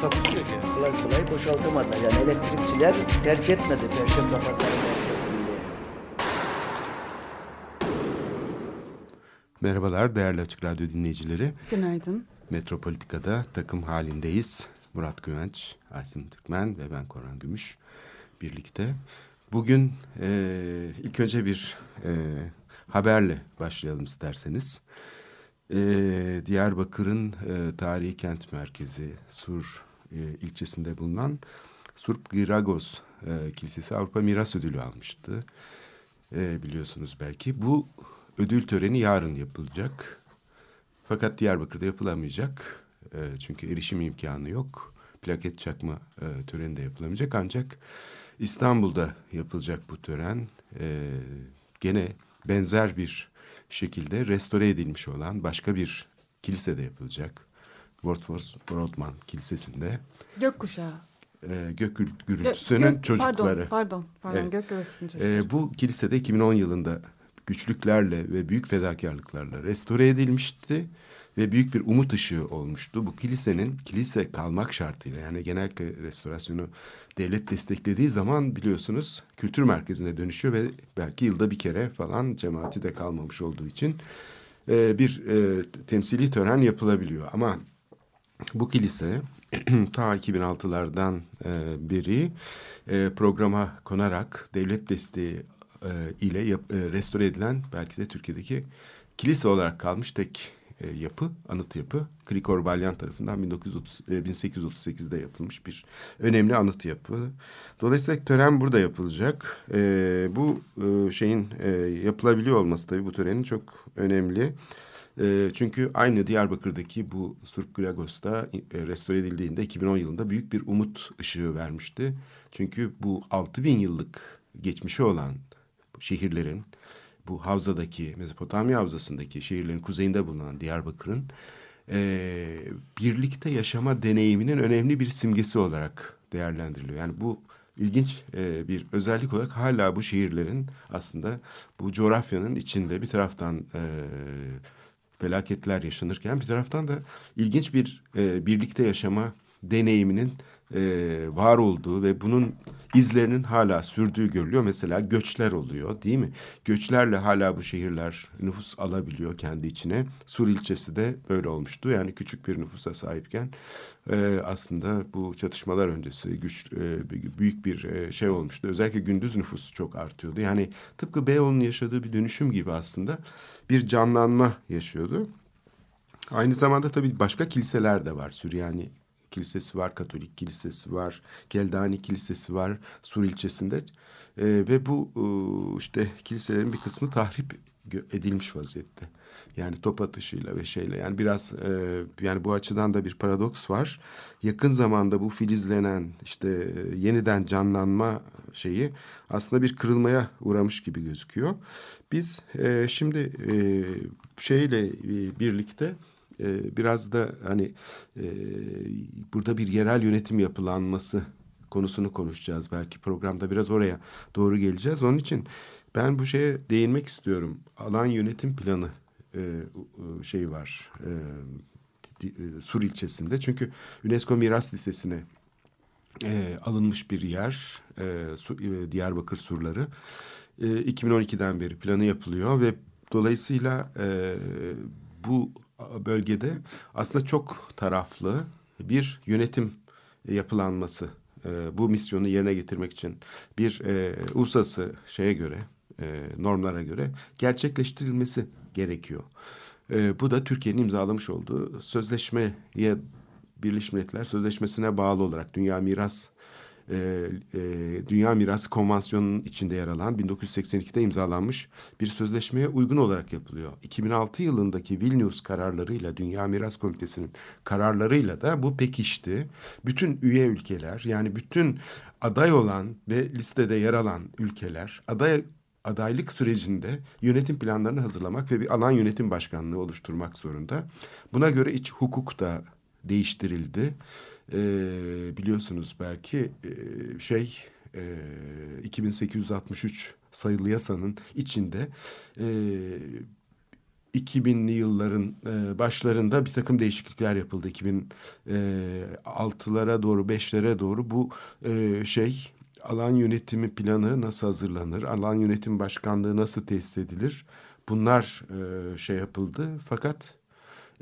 Takusu yok yani. kolay kolay boşaltamadılar. Yani elektrikçiler terk etmedi Perşembe Pazarı merkezini. Merhabalar değerli Açık Radyo dinleyicileri. Günaydın. Metropolitika'da takım halindeyiz. Murat Güvenç, Asim Türkmen ve ben Koran Gümüş birlikte. Bugün e, ilk önce bir e, haberle başlayalım isterseniz. E, Diyarbakır'ın e, tarihi kent merkezi Sur e, ilçesinde bulunan Surp Giragos e, Kilisesi Avrupa Miras Ödülü almıştı. E, biliyorsunuz belki. Bu ödül töreni yarın yapılacak. Fakat Diyarbakır'da yapılamayacak. E, çünkü erişim imkanı yok. Plaket çakma e, töreni de yapılamayacak. Ancak İstanbul'da yapılacak bu tören. E, gene benzer bir şekilde restore edilmiş olan başka bir kilisede yapılacak. Wordsworth Broadman Kilisesi'nde Gökkuşağı. e, gök gür- Gö- gürültüsünün gök- çocukları. Pardon, pardon. pardon Evet. Gök gürültüsünün çocukları. E, bu kilisede 2010 yılında güçlüklerle ve büyük fedakarlıklarla restore edilmişti ve büyük bir umut ışığı olmuştu. Bu kilisenin kilise kalmak şartıyla yani genellikle restorasyonu devlet desteklediği zaman biliyorsunuz kültür merkezine dönüşüyor ve belki yılda bir kere falan cemaati de kalmamış olduğu için e, bir e, temsili tören yapılabiliyor. Ama bu kilise ta 2006'lardan e, beri e, programa konarak devlet desteği e, ile yap- e, restore edilen belki de Türkiye'deki kilise olarak kalmış tek e, yapı, anıt yapı. Krikor Balyan tarafından 1930, e, 1838'de yapılmış bir önemli anıt yapı. Dolayısıyla tören burada yapılacak. E, bu e, şeyin e, yapılabiliyor olması tabii bu törenin çok önemli. E, çünkü aynı Diyarbakır'daki bu Surp Gragos'ta e, restore edildiğinde 2010 yılında büyük bir umut ışığı vermişti. Çünkü bu 6000 yıllık geçmişi olan şehirlerin bu havzadaki Mezopotamya havzasındaki şehirlerin kuzeyinde bulunan Diyarbakır'ın e, birlikte yaşama deneyiminin önemli bir simgesi olarak değerlendiriliyor. Yani bu ilginç e, bir özellik olarak hala bu şehirlerin aslında bu coğrafyanın içinde bir taraftan e, felaketler yaşanırken bir taraftan da ilginç bir e, birlikte yaşama deneyiminin e, var olduğu ve bunun izlerinin hala sürdüğü görülüyor. Mesela göçler oluyor değil mi? Göçlerle hala bu şehirler nüfus alabiliyor kendi içine. Sur ilçesi de böyle olmuştu. Yani küçük bir nüfusa sahipken e, aslında bu çatışmalar öncesi güç e, büyük bir e, şey olmuştu. Özellikle gündüz nüfus çok artıyordu. Yani tıpkı Beyoğlu'nun yaşadığı bir dönüşüm gibi aslında bir canlanma yaşıyordu. Aynı zamanda tabii başka kiliseler de var. Süryani Kilisesi var, Katolik Kilisesi var, Keldani Kilisesi var Sur ilçesinde. Ee, ve bu e, işte kiliselerin bir kısmı tahrip edilmiş vaziyette. Yani top atışıyla ve şeyle yani biraz e, yani bu açıdan da bir paradoks var. Yakın zamanda bu filizlenen işte e, yeniden canlanma şeyi aslında bir kırılmaya uğramış gibi gözüküyor. Biz e, şimdi e, şeyle e, birlikte e, biraz da hani e, burada bir yerel yönetim yapılanması konusunu konuşacağız. Belki programda biraz oraya doğru geleceğiz. Onun için ben bu şeye değinmek istiyorum. Alan yönetim planı e, şey var. E, e, Sur ilçesinde. Çünkü UNESCO Miras Listesi'ne e, alınmış bir yer. E, Su- e, Diyarbakır surları. E, 2012'den beri planı yapılıyor ve dolayısıyla e, bu bölgede aslında çok taraflı bir yönetim yapılanması e, bu misyonu yerine getirmek için bir e, uluslararası şeye göre e, normlara göre gerçekleştirilmesi gerekiyor. E, bu da Türkiye'nin imzalamış olduğu sözleşmeye Birleşmiş Milletler Sözleşmesi'ne bağlı olarak Dünya Miras e, e, Dünya Mirası Konvansiyonu'nun içinde yer alan 1982'de imzalanmış bir sözleşmeye uygun olarak yapılıyor. 2006 yılındaki Vilnius kararlarıyla Dünya Miras Komitesi'nin kararlarıyla da bu pekişti. Bütün üye ülkeler yani bütün aday olan ve listede yer alan ülkeler aday adaylık sürecinde yönetim planlarını hazırlamak ve bir alan yönetim başkanlığı oluşturmak zorunda. Buna göre iç hukuk da değiştirildi. Ee, biliyorsunuz belki e, şey e, 2863 sayılı yasanın içinde e, 2000'li yılların e, başlarında bir takım değişiklikler yapıldı. 2006'lara doğru, 5'lere doğru bu e, şey alan yönetimi planı nasıl hazırlanır, alan yönetim başkanlığı nasıl tesis edilir? Bunlar e, şey yapıldı. Fakat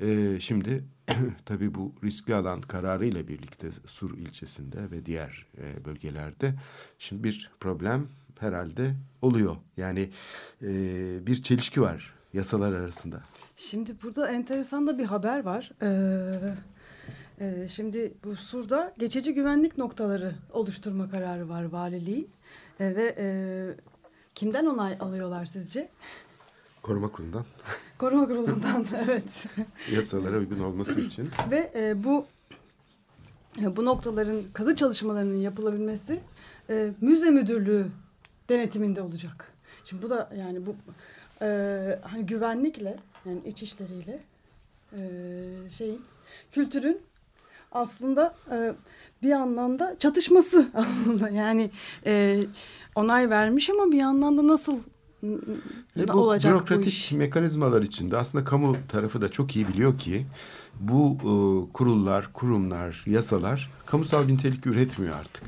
e, şimdi tabii bu riskli alan kararı ile birlikte Sur ilçesinde ve diğer e, bölgelerde şimdi bir problem herhalde oluyor. Yani e, bir çelişki var yasalar arasında. Şimdi burada enteresan da bir haber var. Ee, e, şimdi bu Sur'da geçici güvenlik noktaları oluşturma kararı var valiliğin. E, ve e, kimden onay alıyorlar sizce? Koruma kurulundan Koruma kurulundan evet. yasalara uygun olması için. Ve e, bu e, bu noktaların kazı çalışmalarının yapılabilmesi e, müze müdürlüğü denetiminde olacak. Şimdi bu da yani bu e, hani güvenlikle yani iç işleriyle e, şeyin kültürün aslında e, bir anlamda çatışması aslında yani e, onay vermiş ama bir yandan da nasıl Ve bu olacak bu bürokratik iş? mekanizmalar içinde aslında kamu tarafı da çok iyi biliyor ki bu e, kurullar, kurumlar, yasalar kamusal bir nitelik üretmiyor artık.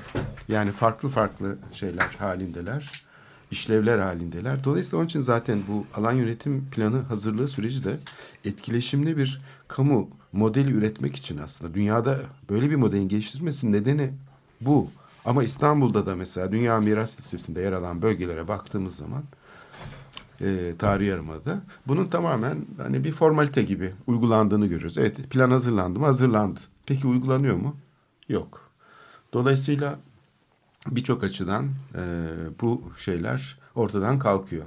Yani farklı farklı şeyler halindeler, işlevler halindeler. Dolayısıyla onun için zaten bu alan yönetim planı hazırlığı süreci de etkileşimli bir kamu modeli üretmek için aslında dünyada böyle bir modelin geliştirilmesinin nedeni bu. Ama İstanbul'da da mesela Dünya Miras Listesi'nde yer alan bölgelere baktığımız zaman e, tarihi yarımada. Bunun tamamen hani bir formalite gibi uygulandığını görüyoruz. Evet plan hazırlandı mı? Hazırlandı. Peki uygulanıyor mu? Yok. Dolayısıyla birçok açıdan e, bu şeyler ortadan kalkıyor.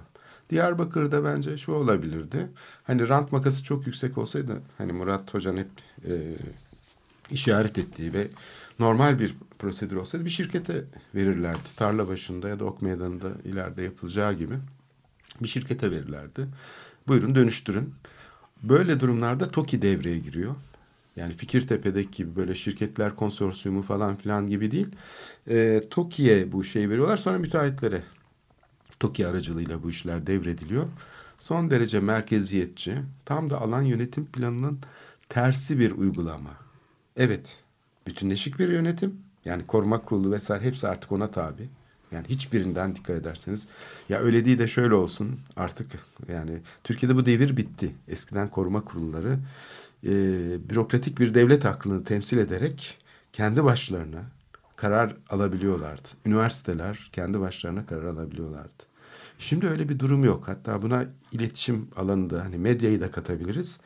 Diyarbakır'da bence şu olabilirdi. Hani rant makası çok yüksek olsaydı hani Murat Hoca'nın hep e, işaret ettiği ve normal bir prosedür olsaydı bir şirkete verirlerdi. Tarla başında ya da ok meydanında ileride yapılacağı gibi bir şirkete verirlerdi. Buyurun dönüştürün. Böyle durumlarda TOKİ devreye giriyor. Yani Fikirtepe'deki gibi böyle şirketler konsorsiyumu falan filan gibi değil. E, TOKİ'ye bu şeyi veriyorlar sonra müteahhitlere. TOKİ aracılığıyla bu işler devrediliyor. Son derece merkeziyetçi, tam da alan yönetim planının tersi bir uygulama. Evet, bütünleşik bir yönetim. Yani koruma kurulu vesaire hepsi artık ona tabi. Yani hiçbirinden dikkat ederseniz ya öyle değil de şöyle olsun artık yani Türkiye'de bu devir bitti. Eskiden koruma kurulları e, bürokratik bir devlet aklını temsil ederek kendi başlarına karar alabiliyorlardı. Üniversiteler kendi başlarına karar alabiliyorlardı. Şimdi öyle bir durum yok. Hatta buna iletişim alanında hani medyayı da katabiliriz.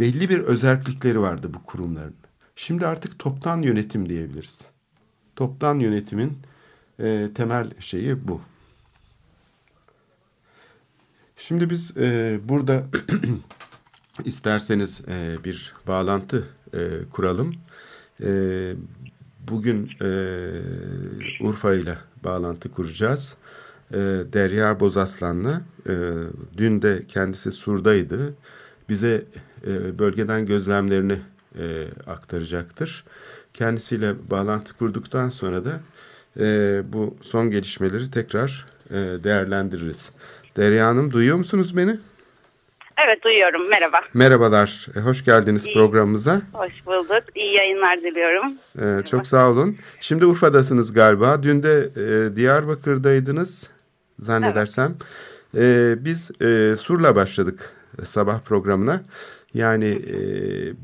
Belli bir özellikleri vardı bu kurumların. Şimdi artık toptan yönetim diyebiliriz. Toptan yönetimin e, temel şeyi bu. Şimdi biz e, burada isterseniz e, bir bağlantı e, kuralım. E, bugün e, Urfa ile bağlantı kuracağız. E, Derya Bozaslan'la e, dün de kendisi Sur'daydı. Bize e, bölgeden gözlemlerini e, aktaracaktır. Kendisiyle bağlantı kurduktan sonra da e, bu son gelişmeleri tekrar e, değerlendiririz. Derya Hanım duyuyor musunuz beni? Evet duyuyorum. Merhaba. Merhabalar, e, hoş geldiniz İyi. programımıza. Hoş bulduk. İyi yayınlar diliyorum. E, çok sağ olun. Şimdi Urfa'dasınız galiba. Dün de e, Diyarbakır'daydınız zannedersem. E, biz e, Sur'la başladık sabah programına. Yani e,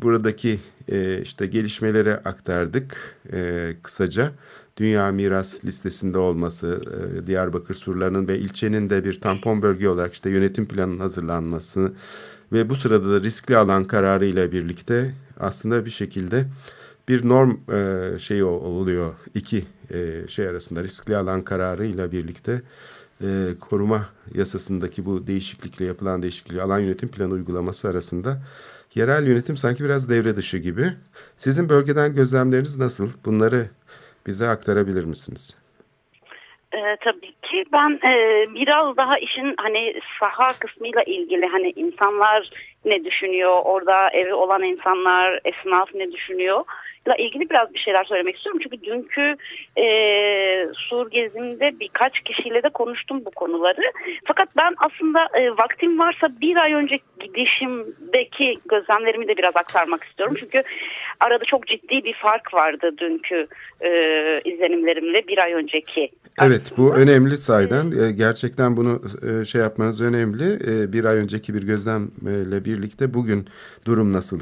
buradaki e, işte gelişmeleri aktardık e, kısaca. Dünya Miras listesinde olması, e, Diyarbakır surlarının ve ilçenin de bir tampon bölge olarak işte yönetim planının hazırlanması ve bu sırada da riskli alan kararı ile birlikte aslında bir şekilde bir norm e, şeyi oluyor. iki e, şey arasında riskli alan kararı ile birlikte e, koruma yasasındaki bu değişiklikle yapılan değişikliği alan yönetim planı uygulaması arasında yerel yönetim sanki biraz devre dışı gibi. Sizin bölgeden gözlemleriniz nasıl? Bunları bize aktarabilir misiniz? Ee, tabii ki. Ben e, biraz daha işin hani saha kısmıyla ilgili hani insanlar ne düşünüyor? Orada evi olan insanlar esnaf ne düşünüyor ile ilgili biraz bir şeyler söylemek istiyorum. Çünkü dünkü e, Sur gezimde birkaç kişiyle de konuştum bu konuları. Fakat ben aslında e, vaktim varsa bir ay önce gidişimdeki gözlemlerimi de biraz aktarmak istiyorum. Çünkü arada çok ciddi bir fark vardı dünkü e, izlenimlerimle bir ay önceki. Evet bu önemli sayeden e, gerçekten bunu e, şey yapmanız önemli. E, bir ay önceki bir gözlemle birlikte bugün durum nasıl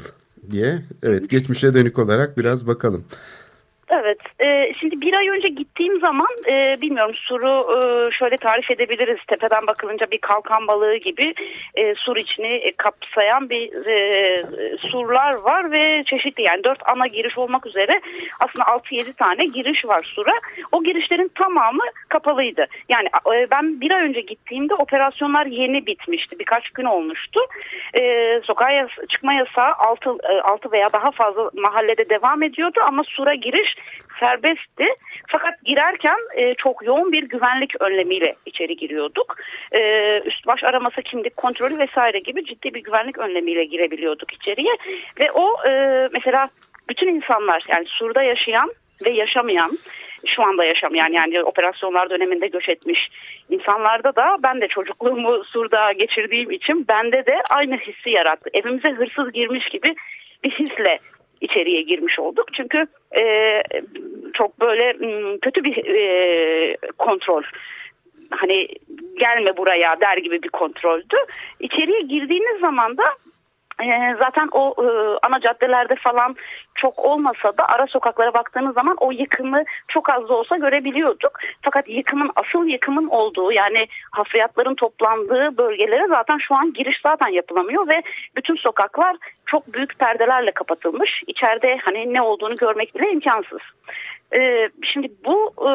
diye evet geçmişe dönük olarak biraz bakalım. Evet, e, şimdi bir ay önce gittiğim zaman e, bilmiyorum suru e, şöyle tarif edebiliriz. Tepeden bakılınca bir kalkan balığı gibi e, sur içini e, kapsayan bir e, surlar var ve çeşitli yani dört ana giriş olmak üzere aslında 6-7 tane giriş var sura. O girişlerin tamamı kapalıydı. Yani e, ben bir ay önce gittiğimde operasyonlar yeni bitmişti. Birkaç gün olmuştu. E, sokağa yas çıkma yasağı 6, e, 6 veya daha fazla mahallede devam ediyordu ama sura giriş serbestti. Fakat girerken e, çok yoğun bir güvenlik önlemiyle içeri giriyorduk. E, üst baş araması, kimlik kontrolü vesaire gibi ciddi bir güvenlik önlemiyle girebiliyorduk içeriye. Ve o e, mesela bütün insanlar yani Sur'da yaşayan ve yaşamayan şu anda yaşamayan yani operasyonlar döneminde göç etmiş insanlarda da ben de çocukluğumu Sur'da geçirdiğim için bende de aynı hissi yarattı. Evimize hırsız girmiş gibi bir hisle içeriye girmiş olduk. Çünkü e, çok böyle kötü bir e, kontrol hani gelme buraya der gibi bir kontroldü. İçeriye girdiğiniz zaman da e, zaten o e, ana caddelerde falan çok olmasa da ara sokaklara baktığınız zaman o yıkımı çok az da olsa görebiliyorduk. Fakat yıkımın asıl yıkımın olduğu yani hafriyatların toplandığı bölgelere zaten şu an giriş zaten yapılamıyor ve bütün sokaklar çok büyük perdelerle kapatılmış. İçeride hani ne olduğunu görmek bile imkansız. Ee, şimdi bu e,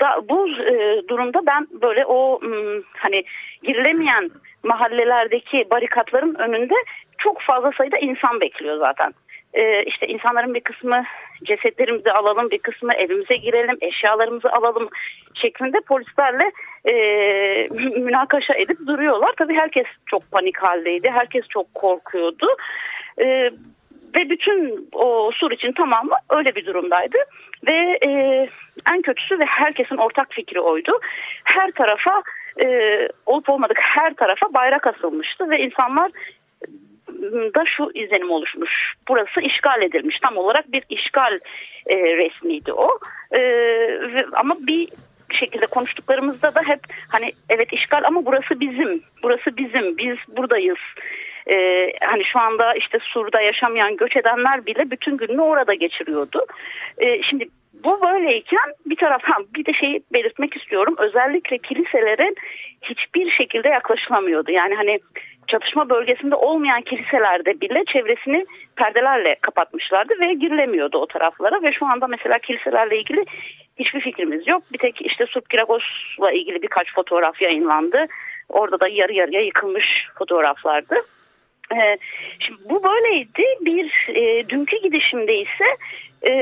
da bu e, durumda ben böyle o m, hani girilemeyen mahallelerdeki barikatların önünde çok fazla sayıda insan bekliyor zaten. Ee, işte insanların bir kısmı cesetlerimizi alalım, bir kısmı evimize girelim, eşyalarımızı alalım şeklinde polislerle e, münakaşa edip duruyorlar. Tabii herkes çok panik haldeydi, herkes çok korkuyordu. E, ve bütün o sur için tamamı öyle bir durumdaydı. Ve e, en kötüsü ve herkesin ortak fikri oydu. Her tarafa e, olup olmadık her tarafa bayrak asılmıştı ve insanlar da şu izlenim oluşmuş. Burası işgal edilmiş. Tam olarak bir işgal e, resmiydi o. E, ama bir şekilde konuştuklarımızda da hep hani evet işgal ama burası bizim. Burası bizim. Biz buradayız. Ee, hani şu anda işte Sur'da yaşamayan göç edenler bile bütün gününü orada geçiriyordu. Ee, şimdi bu böyleyken bir taraftan bir de şeyi belirtmek istiyorum. Özellikle kiliselerin hiçbir şekilde yaklaşılamıyordu. Yani hani çatışma bölgesinde olmayan kiliselerde bile çevresini perdelerle kapatmışlardı ve girilemiyordu o taraflara ve şu anda mesela kiliselerle ilgili hiçbir fikrimiz yok. Bir tek işte Subkiragos'la ilgili birkaç fotoğraf yayınlandı. Orada da yarı yarıya yıkılmış fotoğraflardı. Ee, şimdi bu böyleydi. Bir e, dünkü gidişimde ise e,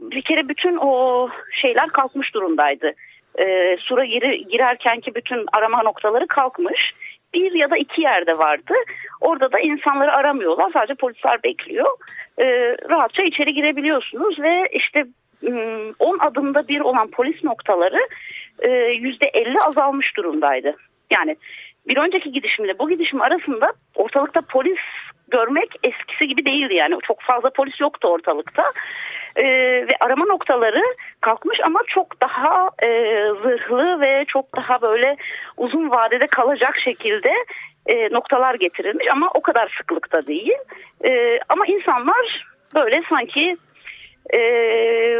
bir kere bütün o şeyler kalkmış durumdaydı. E, sura giri, girerken ki bütün arama noktaları kalkmış bir ya da iki yerde vardı. Orada da insanları aramıyorlar. Sadece polisler bekliyor. E, rahatça içeri girebiliyorsunuz ve işte 10 adımda bir olan polis noktaları %50 azalmış durumdaydı. Yani bir önceki gidişimle bu gidişim arasında ortalıkta polis görmek eskisi gibi değildi yani çok fazla polis yoktu ortalıkta ee, ve arama noktaları kalkmış ama çok daha e, zırhlı ve çok daha böyle uzun vadede kalacak şekilde e, noktalar getirilmiş ama o kadar sıklıkta değil e, ama insanlar böyle sanki e,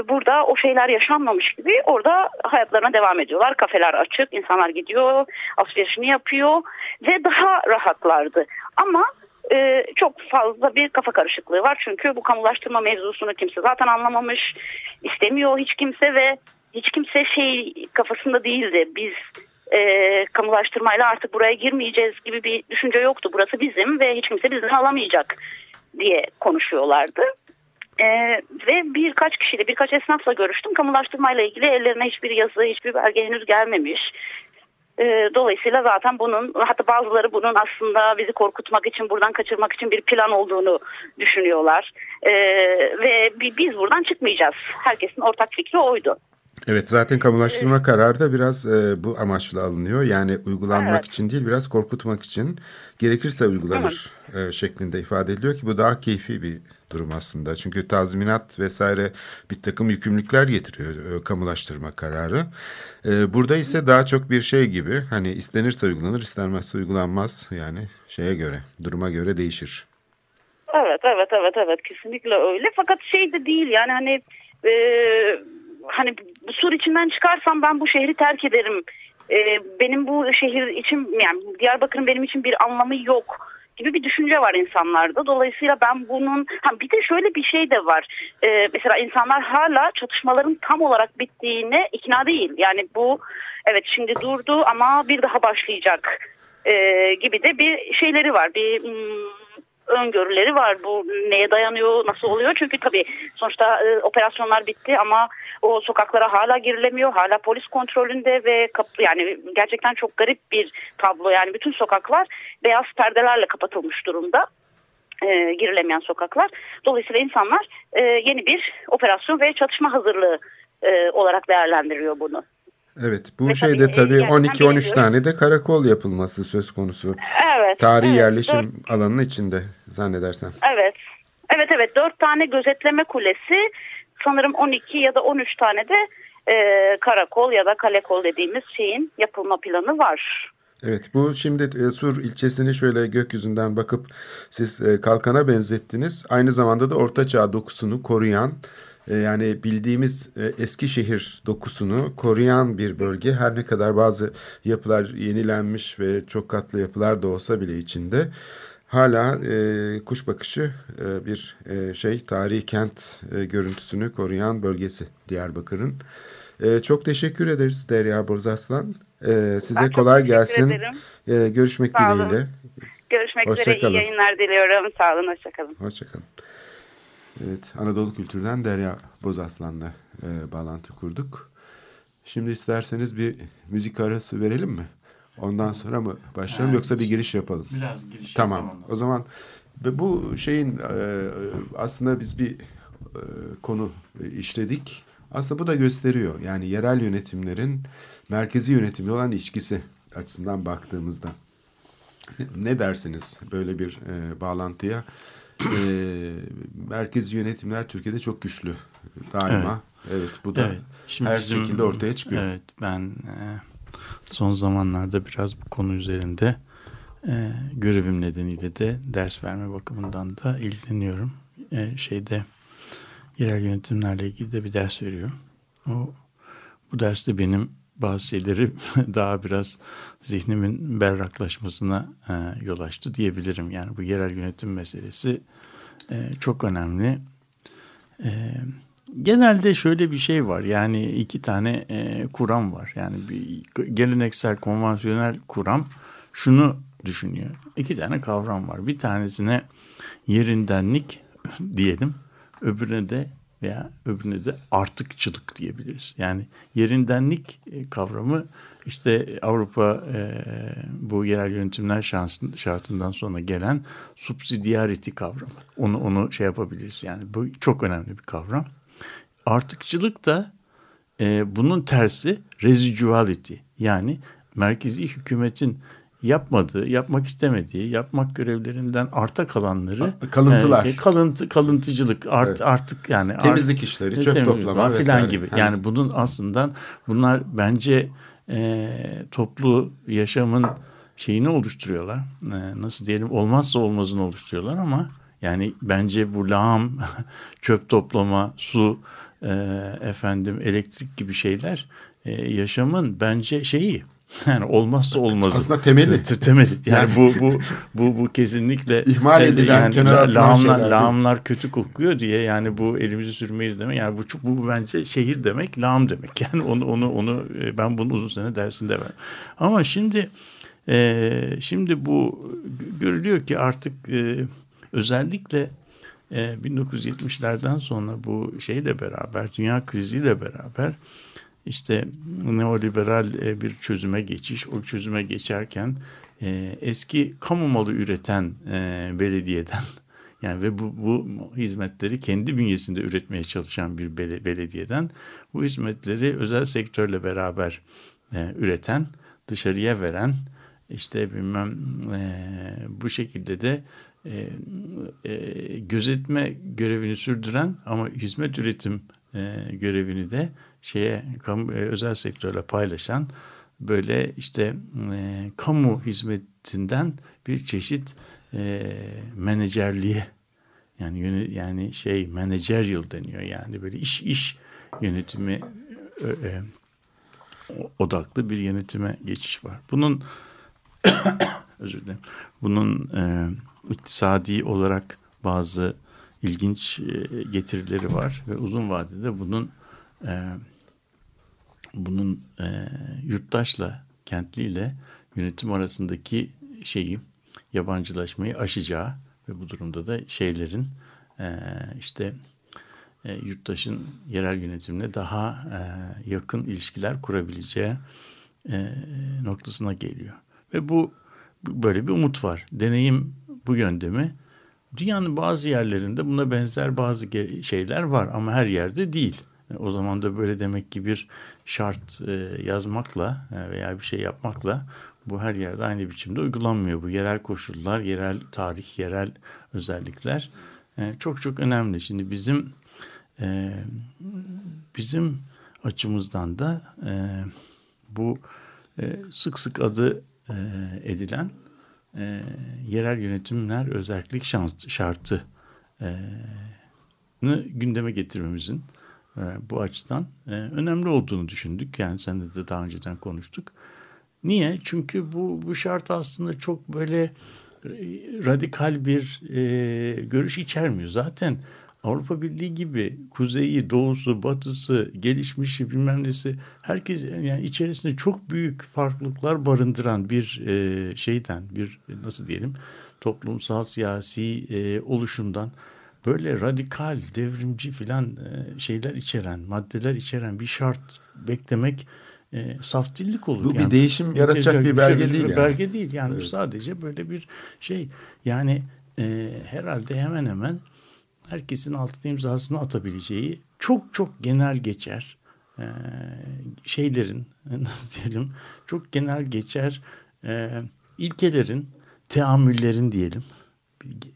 burada o şeyler yaşanmamış gibi orada hayatlarına devam ediyorlar. Kafeler açık, insanlar gidiyor, alışverişini yapıyor ve daha rahatlardı. Ama e, çok fazla bir kafa karışıklığı var. Çünkü bu kamulaştırma mevzusunu kimse zaten anlamamış, istemiyor hiç kimse ve hiç kimse şey kafasında değildi. Biz e, kamulaştırmayla artık buraya girmeyeceğiz gibi bir düşünce yoktu. Burası bizim ve hiç kimse bizden alamayacak diye konuşuyorlardı. Ee, ve birkaç kişiyle, birkaç esnafla görüştüm. Kamulaştırmayla ilgili ellerine hiçbir yazı, hiçbir belge henüz gelmemiş. Ee, dolayısıyla zaten bunun, hatta bazıları bunun aslında bizi korkutmak için, buradan kaçırmak için bir plan olduğunu düşünüyorlar. Ee, ve biz buradan çıkmayacağız. Herkesin ortak fikri oydu. Evet zaten kamulaştırma kararı da biraz e, bu amaçla alınıyor. Yani uygulanmak Evet. için değil biraz korkutmak için gerekirse uygulanır e, şeklinde ifade ediliyor ki bu daha keyfi bir durum aslında. Çünkü tazminat vesaire bir takım yükümlülükler getiriyor e, kamulaştırma kararı. E, burada ise daha çok bir şey gibi hani istenirse uygulanır istenmezse uygulanmaz yani şeye göre duruma göre değişir. Evet evet evet evet kesinlikle öyle fakat şey de değil yani hani e, hani bu sur içinden çıkarsam ben bu şehri terk ederim E, benim bu şehir için yani Diyarbakır'ın benim için bir anlamı yok gibi bir düşünce var insanlarda. Dolayısıyla ben bunun ha bir de şöyle bir şey de var. E, mesela insanlar hala çatışmaların tam olarak bittiğine ikna değil. Yani bu evet şimdi durdu ama bir daha başlayacak e, gibi de bir şeyleri var. Bir hmm, öngörüleri var. Bu neye dayanıyor, nasıl oluyor? Çünkü tabii sonuçta e, operasyonlar bitti ama o sokaklara hala girilemiyor. Hala polis kontrolünde ve kap- yani gerçekten çok garip bir tablo. Yani bütün sokaklar beyaz perdelerle kapatılmış durumda. E, girilemeyen sokaklar. Dolayısıyla insanlar e, yeni bir operasyon ve çatışma hazırlığı e, olarak değerlendiriyor bunu. Evet bu Ve şeyde tabii, tabii yani ben 12-13 bilmiyorum. tane de karakol yapılması söz konusu. Evet. Tarihi evet, yerleşim alanının içinde zannedersem. Evet. Evet evet dört tane gözetleme kulesi sanırım 12 ya da 13 tane de e, karakol ya da kalekol dediğimiz şeyin yapılma planı var. Evet bu şimdi e, Sur ilçesini şöyle gökyüzünden bakıp siz e, kalkana benzettiniz. Aynı zamanda da ortaçağ dokusunu koruyan e, yani bildiğimiz e, Eskişehir dokusunu koruyan bir bölge. Her ne kadar bazı yapılar yenilenmiş ve çok katlı yapılar da olsa bile içinde hala e, kuş bakışı e, bir e, şey tarihi kent e, görüntüsünü koruyan bölgesi Diyarbakır'ın. E, çok teşekkür ederiz Derya Borzaslan. E, size Ben kolay gelsin. ederim. E, görüşmek dileğiyle. Görüşmek Hoşça üzere kalın. iyi yayınlar diliyorum. Sağ olun hoşçakalın. Hoşçakalın. Evet, Anadolu Kültür'den Derya Bozaslan'la e, bağlantı kurduk. Şimdi isterseniz bir müzik arası verelim mi? Ondan sonra mı başlayalım yoksa bir giriş yapalım? Biraz giriş Tamam. yapalım. O zaman bu şeyin e, aslında biz bir e, konu işledik. Aslında bu da gösteriyor. Yani yerel yönetimlerin merkezi yönetimle olan ilişkisi açısından baktığımızda. Ne, ne dersiniz böyle bir e, bağlantıya? E, merkezi yönetimler Türkiye'de çok güçlü daima. Evet, bu da Evet, şimdi her bizim- şekilde ortaya çıkıyor. Evet ben e, son zamanlarda biraz bu konu üzerinde e, görevim nedeniyle de ders verme bakımından da ilgileniyorum. E, şeyde yerel yönetimlerle ilgili de bir ders veriyorum. O bu derste benim bazı şeyleri daha biraz zihnimin berraklaşmasına e, yol açtı diyebilirim. Yani bu yerel yönetim meselesi e, çok önemli. E, genelde şöyle bir şey var. Yani iki tane e, kuram var. Yani bir geleneksel, konvansiyonel kuram şunu düşünüyor. İki tane kavram var. Bir tanesine yerindenlik diyelim. Öbürüne de veya öbürüne de artıkçılık diyebiliriz. Yani yerindenlik e, kavramı işte Avrupa e, bu yerel yönetimler şansın, şartından sonra gelen subsidiarity kavramı. Onu onu şey yapabiliriz. Yani bu çok önemli bir kavram. Artıkçılık da e, bunun tersi residuality. Yani merkezi hükümetin yapmadığı, yapmak istemediği, yapmak görevlerinden arta kalanları Kalıntılar. e, kalıntı kalıntıcılık art, Evet. artık yani Temizlik işleri, çöp temizlik toplama filan gibi. Yani bunun aslında bunlar bence e, toplu yaşamın şeyini oluşturuyorlar. E, nasıl diyelim olmazsa olmazını oluşturuyorlar ama yani bence bu lağım, çöp toplama, su, e, efendim elektrik gibi şeyler e, yaşamın bence şeyi. Yani olmazsa olmazı. Aslında temeli. Te- temeli. Yani bu bu bu bu kesinlikle İhmal edilen, kenara la- atılan lağımlar, şeyler lağımlar kötü kokuyor diye yani bu elimizi sürmeyiz demek. Yani bu çok bu bence şehir demek, lağım demek. Yani onu onu onu e, ben bunu uzun sene dersinde ver. Ama şimdi e, şimdi bu görülüyor ki artık e, özellikle e, 1970'lerden sonra bu şeyle beraber, dünya kriziyle beraber işte neoliberal e, bir çözüme geçiş, o çözüme geçerken e, eski kamu malı üreten e, belediyeden yani ve bu, bu hizmetleri kendi bünyesinde üretmeye çalışan bir belediyeden bu hizmetleri özel sektörle beraber üreten, dışarıya veren, işte bilmem bu şekilde de gözetme görevini sürdüren ama hizmet üretim e, görevini de şeye e, özel sektörle paylaşan böyle işte e, kamu hizmetinden bir çeşit e, menajerliğe yani yani şey managerial deniyor yani böyle iş iş yönetimi e, e, odaklı bir yönetime geçiş var. Bunun özür dilerim. Bunun e, iktisadi olarak bazı ilginç e, getirileri var ve uzun vadede bunun e, bunun e, yurttaşla kentliyle yönetim arasındaki şeyi yabancılaşmayı aşacağı ve bu durumda da şeylerin e, işte e, yurttaşın yerel yönetimle daha e, yakın ilişkiler kurabileceği e, noktasına geliyor. Ve bu böyle bir umut var. Deneyim bu yönde mi? Dünyanın bazı yerlerinde buna benzer bazı şeyler var ama her yerde değil. E, o zaman da böyle demek ki bir şart e, yazmakla e, veya bir şey yapmakla bu her yerde aynı biçimde uygulanmıyor. Bu yerel koşullar, yerel tarih, yerel özellikler çok çok önemli. Şimdi bizim bizim açımızdan da bu sık sık adı edilen yerel yönetimler özellik şartı gündeme getirmemizin e, bu açıdan e, önemli olduğunu düşündük. Yani sen de daha önceden konuştuk. Niye? Çünkü bu, bu şart aslında çok böyle e, radikal bir e, görüş içermiyor. Zaten Avrupa Birliği gibi kuzeyi, doğusu, batısı, gelişmişi bilmem nesi herkes yani içerisinde çok büyük farklılıklar barındıran bir e, şeyden bir nasıl diyelim toplumsal siyasi e, oluşumdan böyle radikal, devrimci filan e, şeyler içeren, maddeler içeren bir şart beklemek e, saf dillik olur. Bu yani, bir değişim yaratacak bir belge bir değil. Bir yani. belge değil yani evet. bu sadece böyle bir şey. Yani e, herhalde hemen hemen herkesin altına imzasını atabileceği çok çok genel geçer e, şeylerin nasıl diyelim çok genel geçer e, ilkelerin teamüllerin diyelim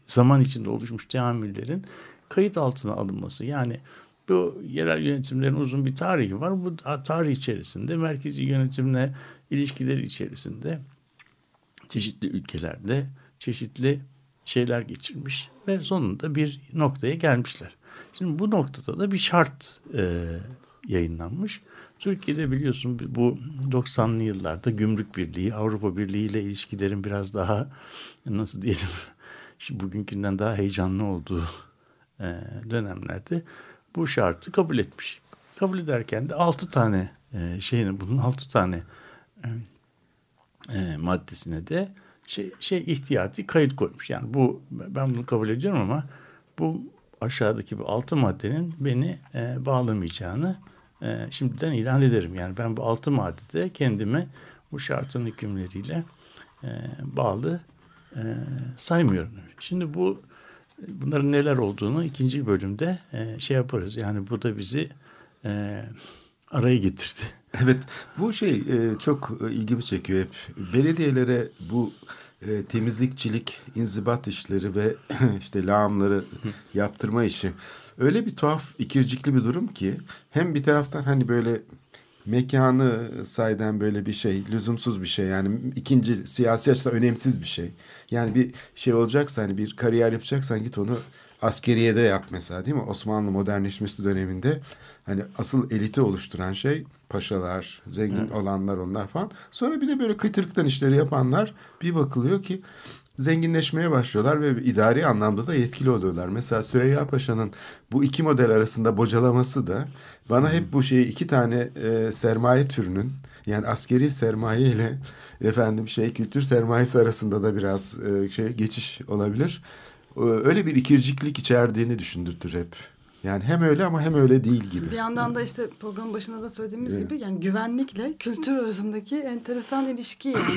zaman içinde oluşmuş teamüllerin kayıt altına alınması. Yani bu yerel yönetimlerin uzun bir tarihi var. Bu tarih içerisinde merkezi yönetimle ilişkileri içerisinde çeşitli ülkelerde çeşitli şeyler geçirmiş ve sonunda bir noktaya gelmişler. Şimdi bu noktada da bir şart e, yayınlanmış. Türkiye'de biliyorsun bu 90'lı yıllarda Gümrük Birliği, Avrupa Birliği ile ilişkilerin biraz daha nasıl diyelim şimdi bugünkünden daha heyecanlı olduğu e, dönemlerde bu şartı kabul etmiş. Kabul ederken de altı tane e, şeyine bunun altı tane e, maddesine de şey, şey ihtiyati kayıt koymuş. Yani bu ben bunu kabul ediyorum ama bu aşağıdaki bu altı maddenin beni e, bağlamayacağını e, şimdiden ilan ederim. Yani ben bu altı maddede kendimi bu şartın hükümleriyle e, bağlı e, saymıyorum. Şimdi bu bunların neler olduğunu ikinci bölümde e, şey yaparız. Yani bu da bizi e, araya getirdi. Evet bu şey e, çok e, ilgimi çekiyor hep. Belediyelere bu e, temizlikçilik, inzibat işleri ve işte lağımları yaptırma işi öyle bir tuhaf ikircikli bir durum ki hem bir taraftan hani böyle mekanı sayeden böyle bir şey, lüzumsuz bir şey. Yani ikinci siyasi açıdan önemsiz bir şey. Yani bir şey olacaksa hani bir kariyer yapacaksan git onu askeriyede yap mesela değil mi? Osmanlı modernleşmesi döneminde hani asıl eliti oluşturan şey paşalar, zengin evet. olanlar onlar falan. Sonra bir de böyle kıtırıktan işleri yapanlar bir bakılıyor ki zenginleşmeye başlıyorlar ve idari anlamda da yetkili oluyorlar. Mesela Süreyya Paşa'nın bu iki model arasında bocalaması da bana hep bu şeyi iki tane e, sermaye türünün yani askeri sermaye ile efendim şey kültür sermayesi arasında da biraz e, şey geçiş olabilir. E, öyle bir ikirciklik içerdiğini düşündürtür hep. Yani hem öyle ama hem öyle değil gibi. Bir yandan da işte programın başında da söylediğimiz Evet. gibi yani güvenlikle kültür arasındaki enteresan ilişki yani.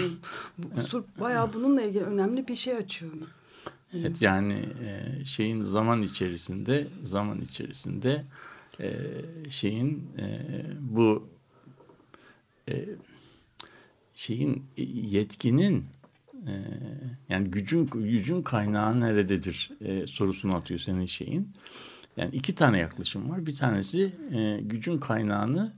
Bu- Sur bayağı bununla ilgili önemli bir şey açıyor. Evet yani e, şeyin zaman içerisinde zaman içerisinde e, şeyin e, bu şeyin yetkinin e, yani gücün gücün kaynağı nerededir e, sorusunu atıyor senin şeyin. Yani iki tane yaklaşım var. Bir tanesi e, gücün kaynağını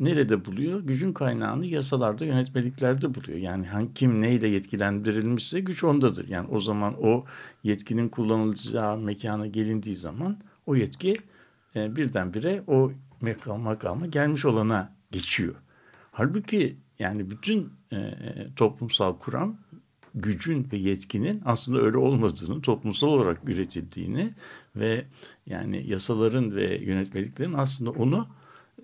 nerede buluyor? Gücün kaynağını yasalarda, yönetmeliklerde buluyor. Yani hangi kim neyle yetkilendirilmişse güç ondadır. Yani o zaman o yetkinin kullanılacağı mekana gelindiği zaman o yetki e, birdenbire o makam, makama gelmiş olana geçiyor. Halbuki yani bütün e, toplumsal kuram gücün ve yetkinin aslında öyle olmadığını, toplumsal olarak üretildiğini ve yani yasaların ve yönetmeliklerin aslında onu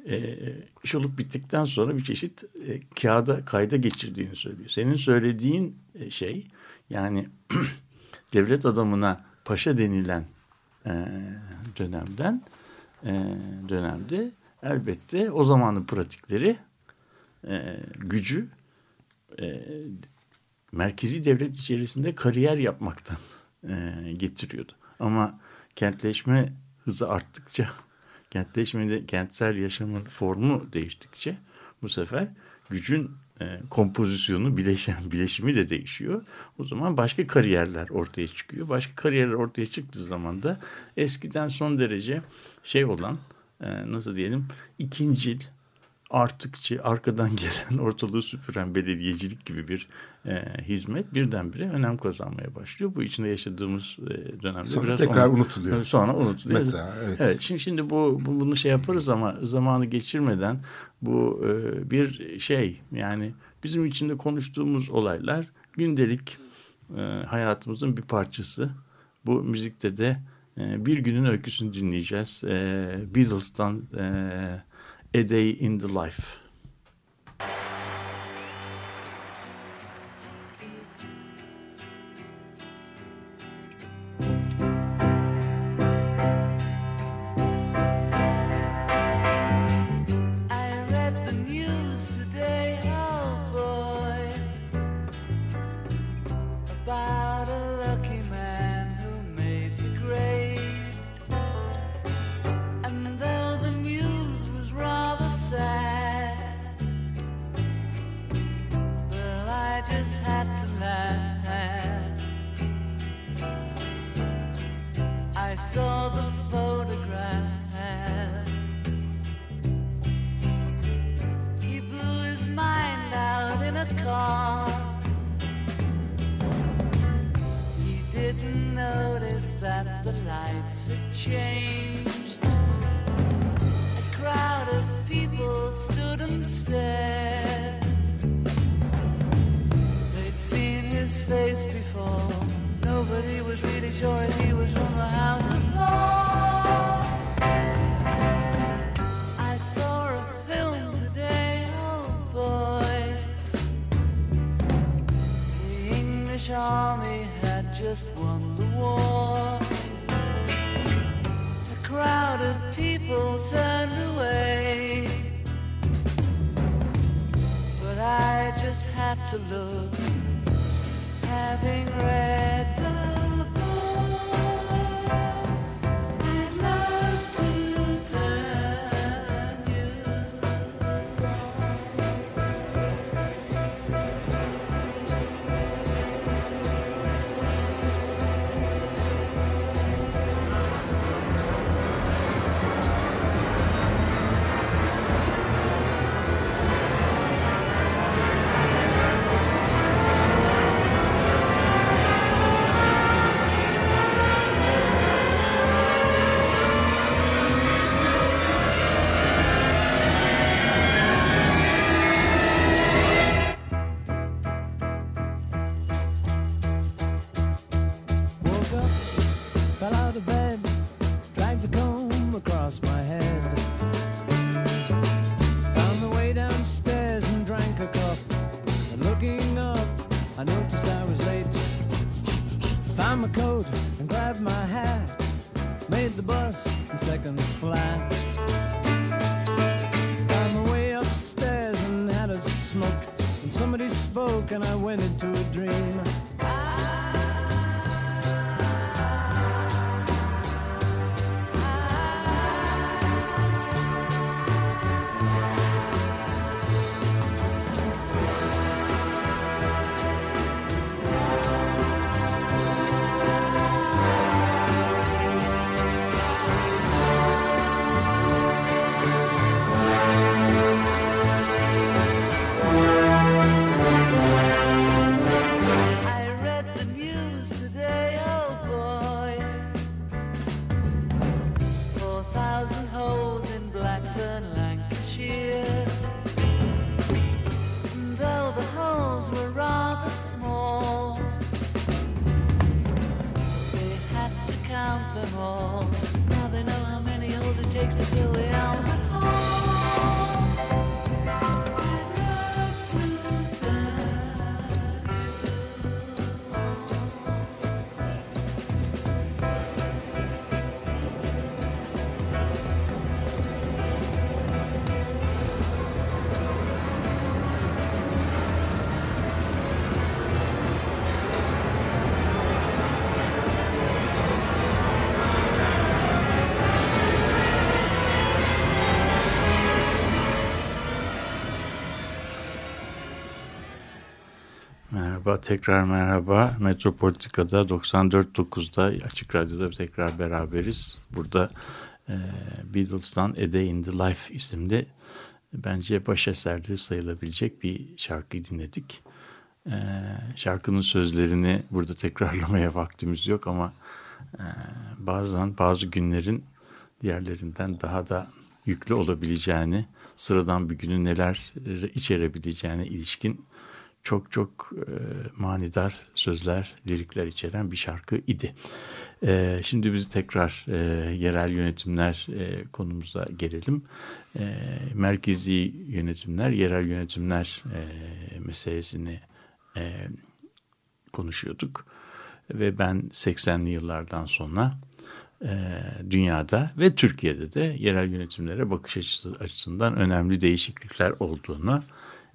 e, iş olup bittikten sonra bir çeşit e, kağıda kayda geçirdiğini söylüyor. Senin söylediğin e, şey yani devlet adamına paşa denilen e, dönemden e, dönemde elbette o zamanın pratikleri e, gücü e, merkezi devlet içerisinde kariyer yapmaktan e, getiriyordu. Ama kentleşme hızı arttıkça, kentleşmede kentsel yaşamın formu değiştikçe bu sefer gücün e, kompozisyonu, bileşen, bileşimi de değişiyor. O zaman başka kariyerler ortaya çıkıyor. Başka kariyerler ortaya çıktığı zaman da eskiden son derece şey olan, e, nasıl diyelim, ikincil, artıkçı, arkadan gelen, ortalığı süpüren belediyecilik gibi bir e, hizmet birdenbire önem kazanmaya başlıyor. Bu içinde yaşadığımız e, dönemde Sonra biraz tekrar onu- unutuluyor. Sonra unutuluyor. Mesela, evet. evet. Şimdi şimdi bu, bu bunu şey yaparız ama zamanı geçirmeden bu e, bir şey yani bizim içinde konuştuğumuz olaylar gündelik e, hayatımızın bir parçası. Bu müzikte de e, bir günün öyküsünü dinleyeceğiz. E, Beatles'tan e, A Day in the Life. to love. And I went into a dream. Merhaba, tekrar merhaba. Metropolitika'da 94.9'da Açık Radyo'da tekrar beraberiz. Burada e, Beatles'tan A Day in the Life isimli bence baş eserleri sayılabilecek bir şarkıyı dinledik. E, şarkının sözlerini burada tekrarlamaya vaktimiz yok ama e, bazen bazı günlerin diğerlerinden daha da yüklü olabileceğini, sıradan bir günün neler içerebileceğine ilişkin çok çok e, manidar sözler, lirikler içeren bir şarkı idi. E, şimdi biz tekrar e, yerel yönetimler e, konumuza gelelim. Merkezi yönetimler, yerel yönetimler meselesini konuşuyorduk. Ve ben 80'li yıllardan sonra dünyada ve Türkiye'de de yerel yönetimlere bakış açısı, açısından önemli değişiklikler olduğunu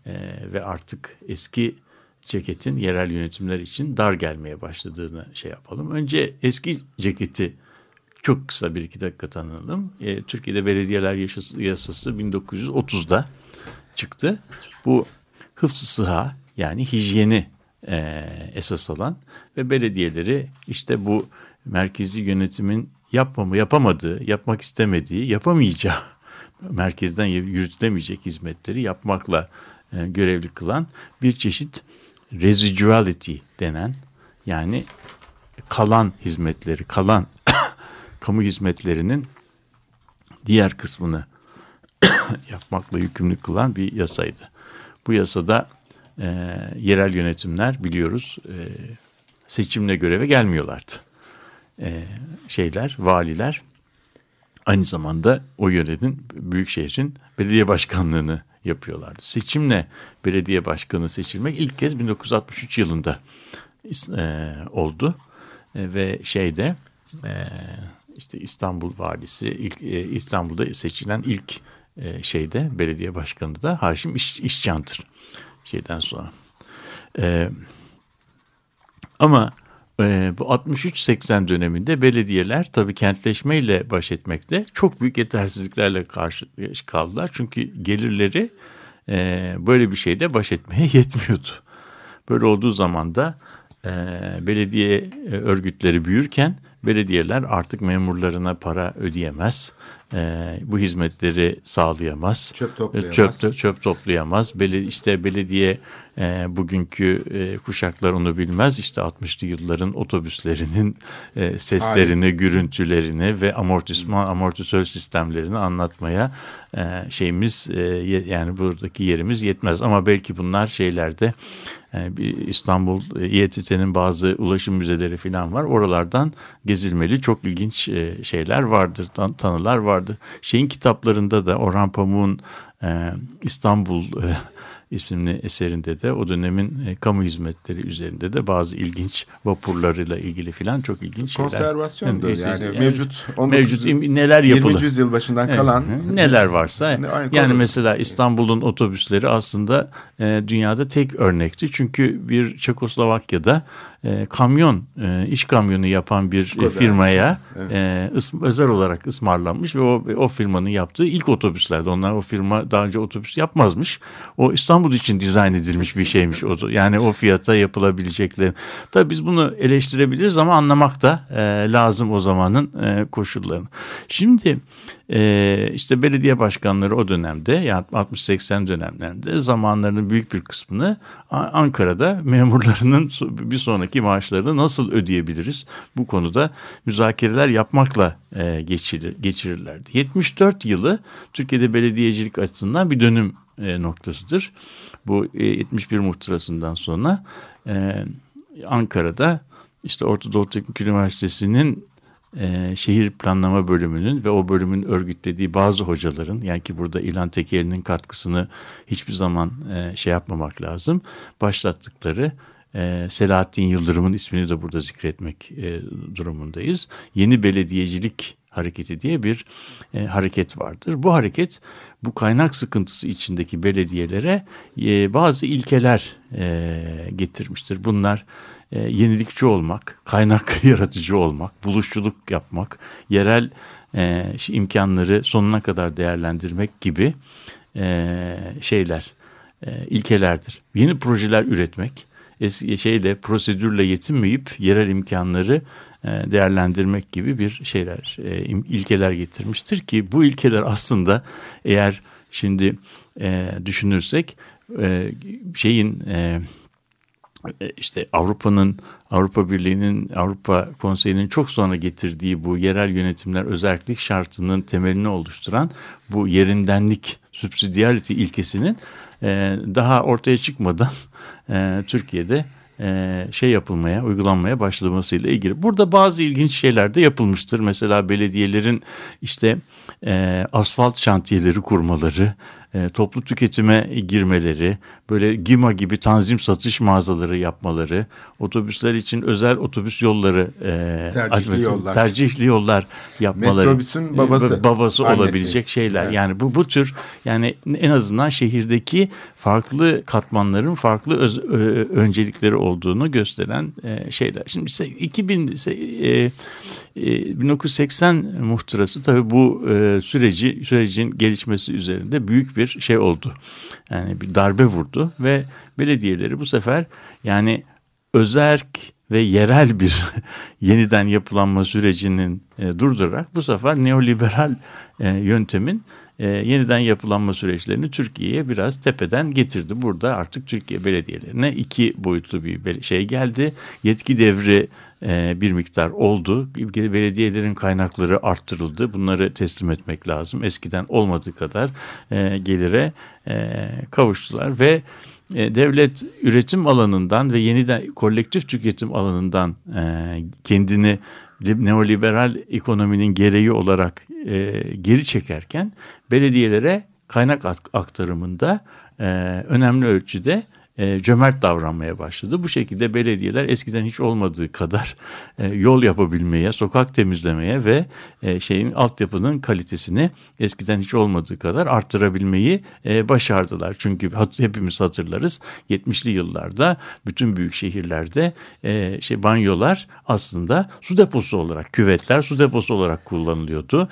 ee, ve artık eski ceketin yerel yönetimler için dar gelmeye başladığını şey yapalım. Önce eski ceketi çok kısa bir iki dakika tanıyalım. Ee, Türkiye'de Belediyeler Yasası, Yasası 1930'da çıktı. Bu hıfzı sıha yani hijyeni e, esas alan ve belediyeleri işte bu merkezi yönetimin yapmamı yapamadığı, yapmak istemediği, yapamayacağı merkezden yürütülemeyecek hizmetleri yapmakla e, görevli kılan bir çeşit residuality denen yani kalan hizmetleri, kalan kamu hizmetlerinin diğer kısmını yapmakla yükümlü kılan bir yasaydı. Bu yasada e, yerel yönetimler biliyoruz e, seçimle göreve gelmiyorlardı. E, şeyler, valiler aynı zamanda o yörenin, büyük şehrin belediye başkanlığını yapıyorlardı. Seçimle belediye başkanı seçilmek ilk kez 1963 yılında e, oldu e, ve şeyde e, işte İstanbul valisi ilk e, İstanbul'da seçilen ilk e, şeyde belediye başkanı da Haşim İş, İşcan'dır şeyden sonra. E, ama e, bu 63-80 döneminde belediyeler tabii kentleşmeyle baş etmekte çok büyük yetersizliklerle karşı kaldılar. Çünkü gelirleri e, böyle bir şeyde baş etmeye yetmiyordu. Böyle olduğu zaman da e, belediye e, örgütleri büyürken belediyeler artık memurlarına para ödeyemez. E, bu hizmetleri sağlayamaz. Çöp toplayamaz. Çöp, çöp toplayamaz. Beli, işte belediye e, bugünkü e, kuşaklar onu bilmez. İşte 60'lı yılların otobüslerinin e, seslerini, Aynen. gürültülerini ve amortisman, amortisör sistemlerini anlatmaya e, şeyimiz e, yani buradaki yerimiz yetmez. Ama belki bunlar şeylerde e, bir İstanbul İETT'nin bazı ulaşım müzeleri falan var. Oralardan gezilmeli çok ilginç e, şeyler vardır, tan tanılar vardır. Şeyin kitaplarında da Orhan Pamuk'un e, İstanbul e, isimli eserinde de o dönemin e, kamu hizmetleri üzerinde de bazı ilginç vapurlarıyla ilgili filan çok ilginç şeyler. Konservasyondur Evet, yani, yani mevcut 19. mevcut im- neler yapılır. 20. yüzyıl başından Evet, kalan hı, neler varsa yani konu. mesela İstanbul'un otobüsleri aslında e, dünyada tek örnekti. Çünkü bir Çekoslovakya'da e, kamyon, e, iş kamyonu yapan bir Skoda. e, firmaya Evet. e, ıs- özel olarak ısmarlanmış ve o, o firmanın yaptığı ilk otobüslerdi. Onlar o firma daha önce otobüs yapmazmış. O İstanbul için dizayn edilmiş bir şeymiş. O, yani o fiyata yapılabilecekler. Tabii biz bunu eleştirebiliriz ama anlamak da e, lazım o zamanın e, koşullarını. Şimdi e, işte belediye başkanları o dönemde yani 60-80 dönemlerinde zamanlarının büyük bir kısmını Ankara'da memurlarının bir sonraki maaşlarını nasıl ödeyebiliriz? Bu konuda müzakereler yapmakla e, geçirir, geçirirlerdi. 74 yılı Türkiye'de belediyecilik açısından bir dönüm e, noktasıdır. Bu e, 71 muhtırasından sonra e, Ankara'da işte Orta Doğu Teknik Üniversitesi'nin e, şehir planlama bölümünün ve o bölümün örgütlediği bazı hocaların yani ki burada İlhan Tekeli'nin katkısını hiçbir zaman e, şey yapmamak lazım. Başlattıkları e, Selahattin Yıldırım'ın ismini de burada zikretmek e, durumundayız. Yeni belediyecilik hareketi diye bir e, hareket vardır. Bu hareket bu kaynak sıkıntısı içindeki belediyelere e, bazı ilkeler e, getirmiştir. Bunlar e, yenilikçi olmak, kaynak yaratıcı olmak, buluşçuluk yapmak, yerel e, imkanları sonuna kadar değerlendirmek gibi e, şeyler, e, ilkelerdir. Yeni projeler üretmek, eski şeyle prosedürle yetinmeyip yerel imkanları e, değerlendirmek gibi bir şeyler, e, ilkeler getirmiştir ki bu ilkeler aslında eğer şimdi e, düşünürsek e, şeyin e, işte Avrupa'nın Avrupa Birliği'nin Avrupa Konseyi'nin çok sonra getirdiği bu yerel yönetimler özellik şartının temelini oluşturan bu yerindenlik subsidiarity ilkesinin e, daha ortaya çıkmadan e, Türkiye'de e, şey yapılmaya, uygulanmaya başlamasıyla ilgili. Burada bazı ilginç şeyler de yapılmıştır. Mesela belediyelerin işte e, asfalt şantiyeleri kurmaları, e, toplu tüketime girmeleri, böyle GİMA gibi tanzim satış mağazaları yapmaları, otobüsler için özel otobüs yolları e, Tercihli açması, yollar. tercihli yollar yapmaları, Metrobüsün e, babası, babası annesi. olabilecek şeyler. Evet. Yani bu bu tür yani en azından şehirdeki farklı katmanların farklı öz- ö- öncelikleri olduğunu gösteren e, şeyler. Şimdi işte 2000 ise, e, e, 1980 muhtırası tabii bu e, süreci sürecin gelişmesi üzerinde büyük bir şey oldu. Yani bir darbe vurdu ve belediyeleri bu sefer yani özerk ve yerel bir yeniden yapılanma sürecinin e, durdurarak bu sefer neoliberal e, yöntemin e, yeniden yapılanma süreçlerini Türkiye'ye biraz tepeden getirdi. Burada artık Türkiye belediyelerine iki boyutlu bir şey geldi. Yetki devri e, bir miktar oldu. Belediyelerin kaynakları arttırıldı. Bunları teslim etmek lazım. Eskiden olmadığı kadar e, gelire e, kavuştular ve devlet üretim alanından ve yeniden kolektif tüketim alanından kendini neoliberal ekonominin gereği olarak e, geri çekerken belediyelere kaynak ak- aktarımında e, önemli ölçüde e, cömert davranmaya başladı. Bu şekilde belediyeler eskiden hiç olmadığı kadar e, yol yapabilmeye, sokak temizlemeye ve e, şeyin altyapının kalitesini eskiden hiç olmadığı kadar arttırabilmeyi e, başardılar. Çünkü hepimiz hatırlarız 70'li yıllarda bütün büyük şehirlerde şey banyolar aslında su deposu olarak küvetler su deposu olarak kullanılıyordu.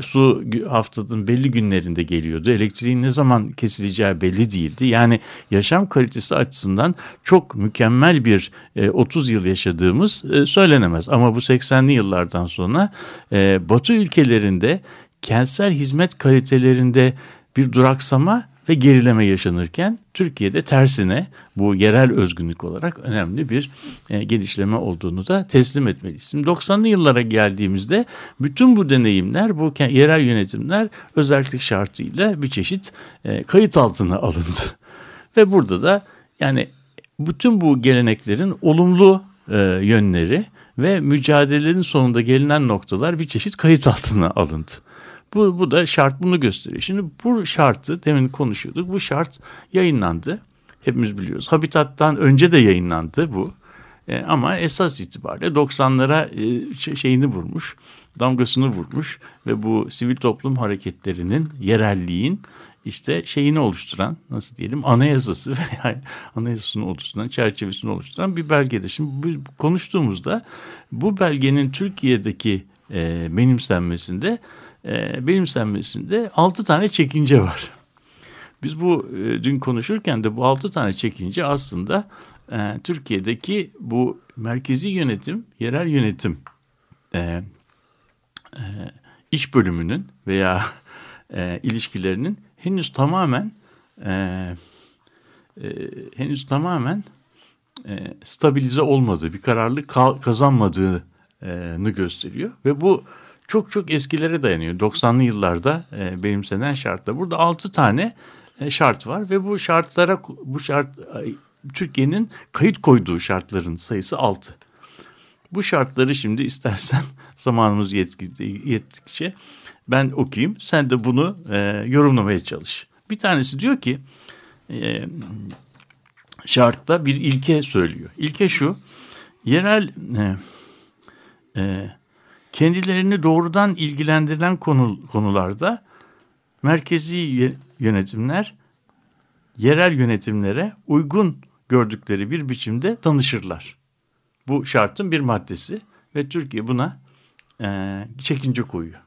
Su haftanın belli günlerinde geliyordu. Elektriğin ne zaman kesileceği belli değildi. Yani yaşam kalitesi açısından çok mükemmel bir e, 30 yıl yaşadığımız e, söylenemez. Ama bu 80'li yıllardan sonra e, Batı ülkelerinde kentsel hizmet kalitelerinde bir duraksama ve gerileme yaşanırken Türkiye'de tersine bu yerel özgünlük olarak önemli bir e, gelişleme olduğunu da teslim etmeliyiz. Şimdi 90'lı yıllara geldiğimizde bütün bu deneyimler, bu yerel yönetimler özellik şartıyla bir çeşit e, kayıt altına alındı. Ve burada da yani bütün bu geleneklerin olumlu e, yönleri ve mücadelelerin sonunda gelinen noktalar bir çeşit kayıt altına alındı. Bu, bu da şart bunu gösteriyor. Şimdi bu şartı demin konuşuyorduk. Bu şart yayınlandı. Hepimiz biliyoruz. Habitat'tan önce de yayınlandı bu. E, ama esas itibariyle 90'lara e, şey- şeyini vurmuş, damgasını vurmuş ve bu sivil toplum hareketlerinin, yerelliğin işte şeyini oluşturan, nasıl diyelim, anayasası veya anayasasını oluşturan, çerçevesini oluşturan bir belgedir. Şimdi bu, konuştuğumuzda bu belgenin Türkiye'deki e, benimsenmesinde e, benimsenmesinde 6 tane çekince var. Biz bu e, dün konuşurken de bu altı tane çekince aslında e, Türkiye'deki bu merkezi yönetim, yerel yönetim e, e, iş bölümünün veya e, ilişkilerinin henüz tamamen e, e, henüz tamamen e, stabilize olmadığı, bir kararlılık ka- kazanmadığını gösteriyor ve bu çok çok eskilere dayanıyor. 90'lı yıllarda e, benimsenen şartlar. Burada 6 tane e, şart var ve bu şartlara bu şart Türkiye'nin kayıt koyduğu şartların sayısı 6. Bu şartları şimdi istersen zamanımız yetki- yettikçe ben okuyayım. Sen de bunu e, yorumlamaya çalış. Bir tanesi diyor ki e, şartta bir ilke söylüyor. İlke şu yerel e, e, kendilerini doğrudan ilgilendiren konu, konularda merkezi yönetimler yerel yönetimlere uygun gördükleri bir biçimde danışırlar. Bu şartın bir maddesi ve Türkiye buna e, çekince koyuyor.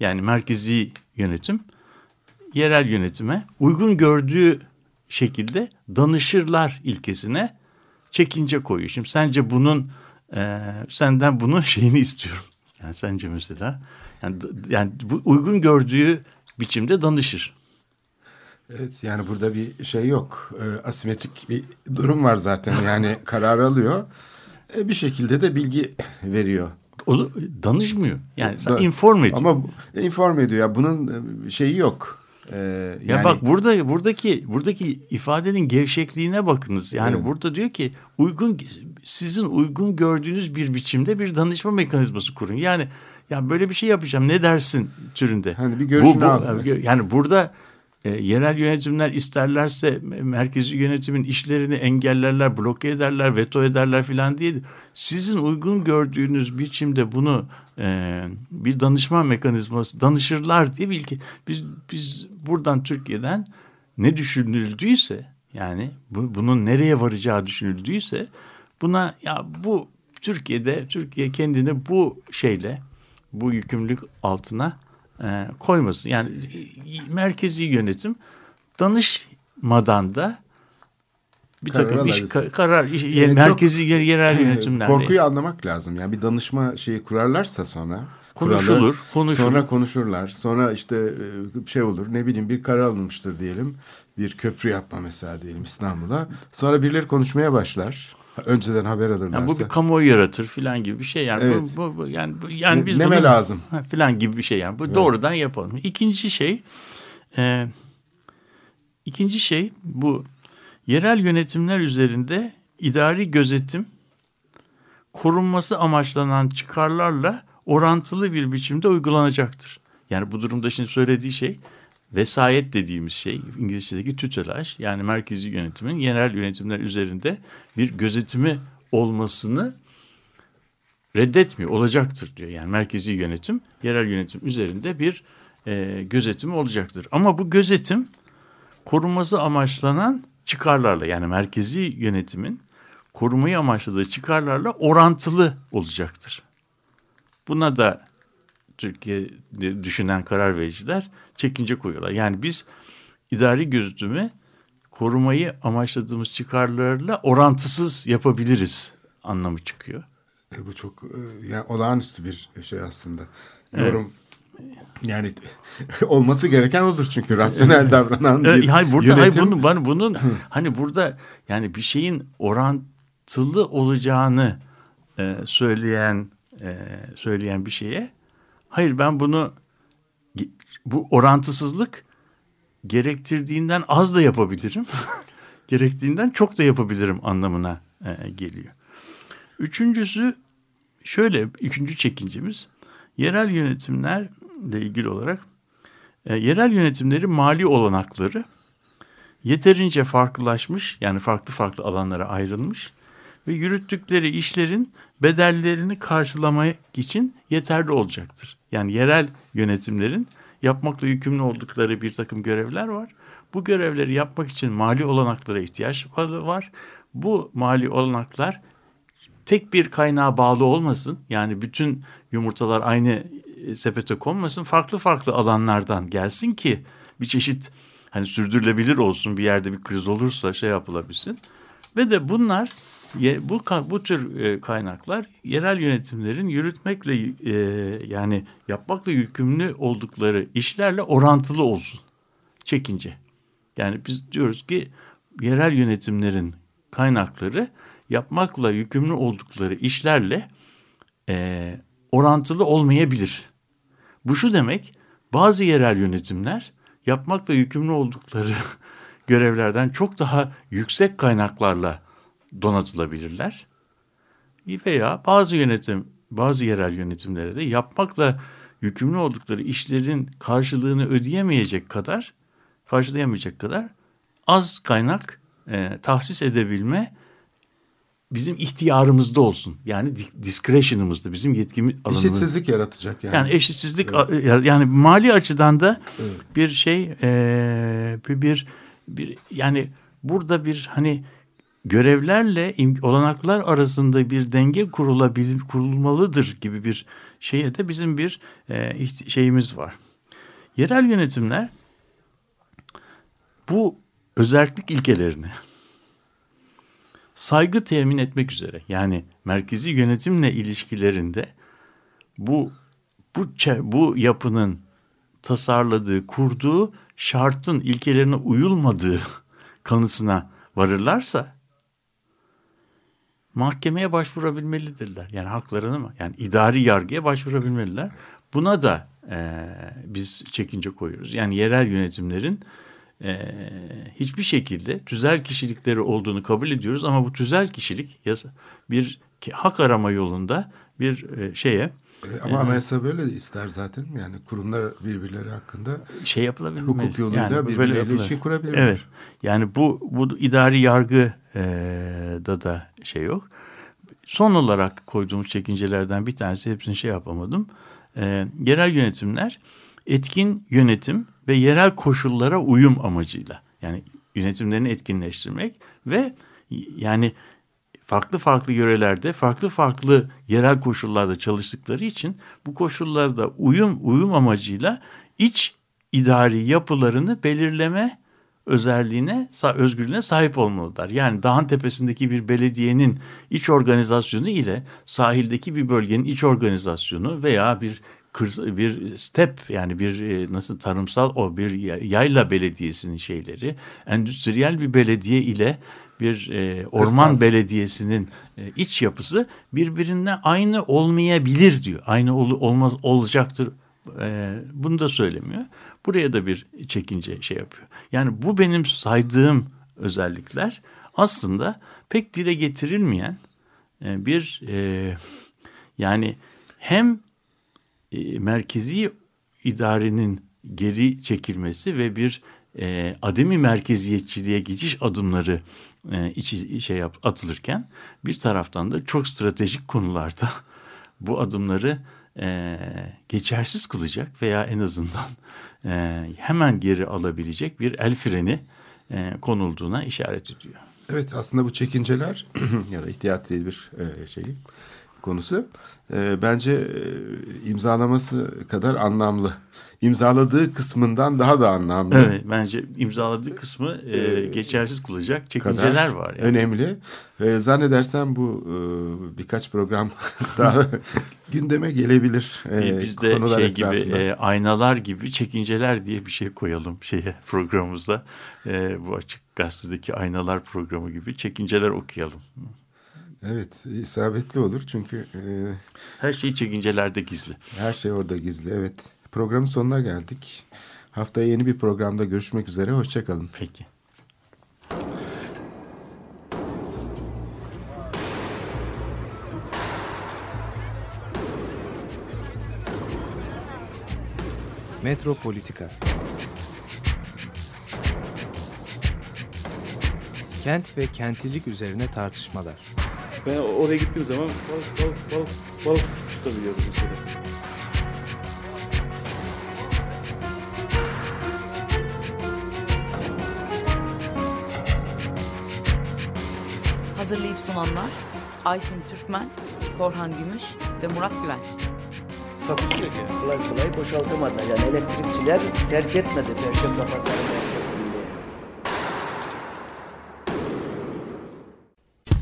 Yani merkezi yönetim yerel yönetime uygun gördüğü şekilde danışırlar ilkesine çekince koyuyor. Şimdi sence bunun e, senden bunun şeyini istiyorum. Yani sence mesela yani, yani bu uygun gördüğü biçimde danışır. Evet yani burada bir şey yok. E, asimetrik bir durum var zaten. Yani karar alıyor. E, bir şekilde de bilgi veriyor. O danışmıyor. Yani sen Da- inform ediyor. Ama bu- inform ediyor. Ya bunun e, şeyi yok. E, Ya yani bak burada buradaki buradaki ifadenin gevşekliğine bakınız. Yani Evet. burada diyor ki uygun sizin uygun gördüğünüz bir biçimde bir danışma mekanizması kurun. Yani ya böyle bir şey yapacağım ne dersin türünde. Hani bir görüşünü al. Yani burada e, yerel yönetimler isterlerse me- merkezi yönetimin işlerini engellerler, bloke ederler, veto ederler filan diye. Sizin uygun gördüğünüz biçimde bunu e, bir danışma mekanizması danışırlar diye bir ilke. Biz, biz buradan Türkiye'den ne düşünüldüyse yani bu, bunun nereye varacağı düşünüldüyse buna ya bu Türkiye'de Türkiye kendini bu şeyle bu yükümlülük altına e, koymasın. Yani e, merkezi yönetim danışmadan da bir Karar takım iş, ka- karar iş- E, çok- merkezi yer- yerel yönetimlerde Korkuyu anlamak lazım. Yani bir danışma şeyi kurarlarsa sonra Konuşulur, kuralı, konuşulur. Sonra konuşurlar. Sonra işte e, şey olur ne bileyim bir karar alınmıştır diyelim. Bir köprü yapma mesela diyelim İstanbul'a. Sonra birileri konuşmaya başlar. Önceden haber alırlarsa. Yani bu bir kamuoyu yaratır filan gibi bir şey yani Evet. bu, bu, bu- yani bu- yani Ne- biz neme bunu- lazım? Filan gibi bir şey yani bu doğrudan yapalım. İkinci şey e, ikinci şey bu yerel yönetimler üzerinde idari gözetim korunması amaçlanan çıkarlarla orantılı bir biçimde uygulanacaktır. Yani bu durumda şimdi söylediği şey vesayet dediğimiz şey İngilizce'deki tutelaj yani merkezi yönetimin yerel yönetimler üzerinde bir gözetimi olmasını reddetmiyor olacaktır diyor. Yani merkezi yönetim yerel yönetim üzerinde bir e, gözetimi olacaktır. Ama bu gözetim korunması amaçlanan çıkarlarla yani merkezi yönetimin korumayı amaçladığı çıkarlarla orantılı olacaktır. Buna da Türkiye'de düşünen karar vericiler çekince koyuyorlar. Yani biz idari gözetimi korumayı amaçladığımız çıkarlarla orantısız yapabiliriz anlamı çıkıyor. E, bu çok e, yani olağanüstü bir şey aslında. Evet. Yorum yani olması gereken odur çünkü rasyonel davranan bir hayır burada hayır yönetim. bunu ben bunun hani burada yani bir şeyin orantılı olacağını e, söyleyen e, söyleyen bir şeye hayır ben bunu bu orantısızlık gerektirdiğinden az da yapabilirim. gerektiğinden çok da yapabilirim anlamına e, geliyor. Üçüncüsü şöyle üçüncü çekincemiz yerel yönetimler ile ilgili olarak e, yerel yönetimleri mali olanakları yeterince farklılaşmış yani farklı farklı alanlara ayrılmış ve yürüttükleri işlerin bedellerini karşılamak için yeterli olacaktır. Yani yerel yönetimlerin yapmakla yükümlü oldukları bir takım görevler var. Bu görevleri yapmak için mali olanaklara ihtiyaç var. Bu mali olanaklar tek bir kaynağa bağlı olmasın. Yani bütün yumurtalar aynı e, sepete konmasın. Farklı farklı alanlardan gelsin ki bir çeşit hani sürdürülebilir olsun bir yerde bir kriz olursa şey yapılabilsin. Ve de bunlar bu bu tür e, kaynaklar yerel yönetimlerin yürütmekle e, yani yapmakla yükümlü oldukları işlerle orantılı olsun. Çekince. Yani biz diyoruz ki yerel yönetimlerin kaynakları yapmakla yükümlü oldukları işlerle e, orantılı olmayabilir. Bu şu demek bazı yerel yönetimler yapmakla yükümlü oldukları görevlerden çok daha yüksek kaynaklarla donatılabilirler. Veya bazı yönetim, bazı yerel yönetimlere de yapmakla yükümlü oldukları işlerin karşılığını ödeyemeyecek kadar, karşılayamayacak kadar az kaynak e, tahsis edebilme bizim ihtiyarımızda olsun. Yani discretion'ımızda bizim yetkimiz alanımız. Eşitsizlik yaratacak yani. Yani eşitsizlik evet. yani mali açıdan da evet. bir şey e, bir, bir bir yani burada bir hani görevlerle olanaklar arasında bir denge kurulabilir kurulmalıdır gibi bir şeye de bizim bir e, şeyimiz var. Yerel yönetimler bu özellik ilkelerini saygı temin etmek üzere yani merkezi yönetimle ilişkilerinde bu bu bu yapının tasarladığı, kurduğu şartın ilkelerine uyulmadığı kanısına varırlarsa mahkemeye başvurabilmelidirler. Yani haklarını mı? Yani idari yargıya başvurabilmeliler. Buna da e, biz çekince koyuyoruz. Yani yerel yönetimlerin e, hiçbir şekilde tüzel kişilikleri olduğunu kabul ediyoruz ama bu tüzel kişilik bir hak arama yolunda bir e, şeye e, ama anayasa böyle ister zaten yani kurumlar birbirleri hakkında şey yapılabilir hukuk yoluyla yani birbirleriyle ilişki kurabilirler. Evet yani bu bu idari yargı e, da da şey yok. Son olarak koyduğumuz çekincelerden bir tanesi hepsini şey yapamadım. E, yerel yönetimler etkin yönetim ve yerel koşullara uyum amacıyla yani yönetimlerini etkinleştirmek ve yani farklı farklı yörelerde farklı farklı yerel koşullarda çalıştıkları için bu koşullarda uyum uyum amacıyla iç idari yapılarını belirleme özelliğine, özgürlüğüne sahip olmalılar. Yani dağın tepesindeki bir belediyenin iç organizasyonu ile sahildeki bir bölgenin iç organizasyonu veya bir bir step yani bir e, nasıl tarımsal o bir yayla belediyesinin şeyleri, endüstriyel bir belediye ile bir e, orman Kırsal. belediyesinin e, iç yapısı birbirine aynı olmayabilir diyor. Aynı ol, olmaz olacaktır. E, bunu da söylemiyor. Buraya da bir çekince şey yapıyor. Yani bu benim saydığım özellikler aslında pek dile getirilmeyen e, bir e, yani hem e, merkezi idarenin geri çekilmesi ve bir e, ademi merkeziyetçiliğe geçiş adımları e, içi şey yap, atılırken bir taraftan da çok stratejik konularda bu adımları e, geçersiz kılacak veya en azından e, hemen geri alabilecek bir el freni e, konulduğuna işaret ediyor. Evet aslında bu çekinceler ya da ihtiyat değil bir e, şey konusu e, bence e, imzalaması kadar anlamlı. İmzaladığı kısmından daha da anlamlı. Evet bence imzaladığı kısmı e, e geçersiz kılacak çekinceler var. Yani. Önemli. E, zannedersem bu e, birkaç program daha gündeme gelebilir. E, e, biz de şey etrafında. gibi e, aynalar gibi çekinceler diye bir şey koyalım şeye programımızda. E, bu açık gazetedeki aynalar programı gibi çekinceler okuyalım. Evet isabetli olur çünkü... E, her şey çekincelerde gizli. Her şey orada gizli evet. Programın sonuna geldik. Haftaya yeni bir programda görüşmek üzere. Hoşçakalın. Peki. Metropolitika Kent ve kentlilik üzerine tartışmalar. Ben oraya gittiğim zaman balık balık balık balık tutabiliyordum mesela. Hazırlayıp sunanlar Aysin Türkmen, Korhan Gümüş ve Murat Güvenç. Takusu yok yani. Kolay kolay boşaltamadı. Yani elektrikçiler terk etmedi Perşembe Pazarı merkezinde.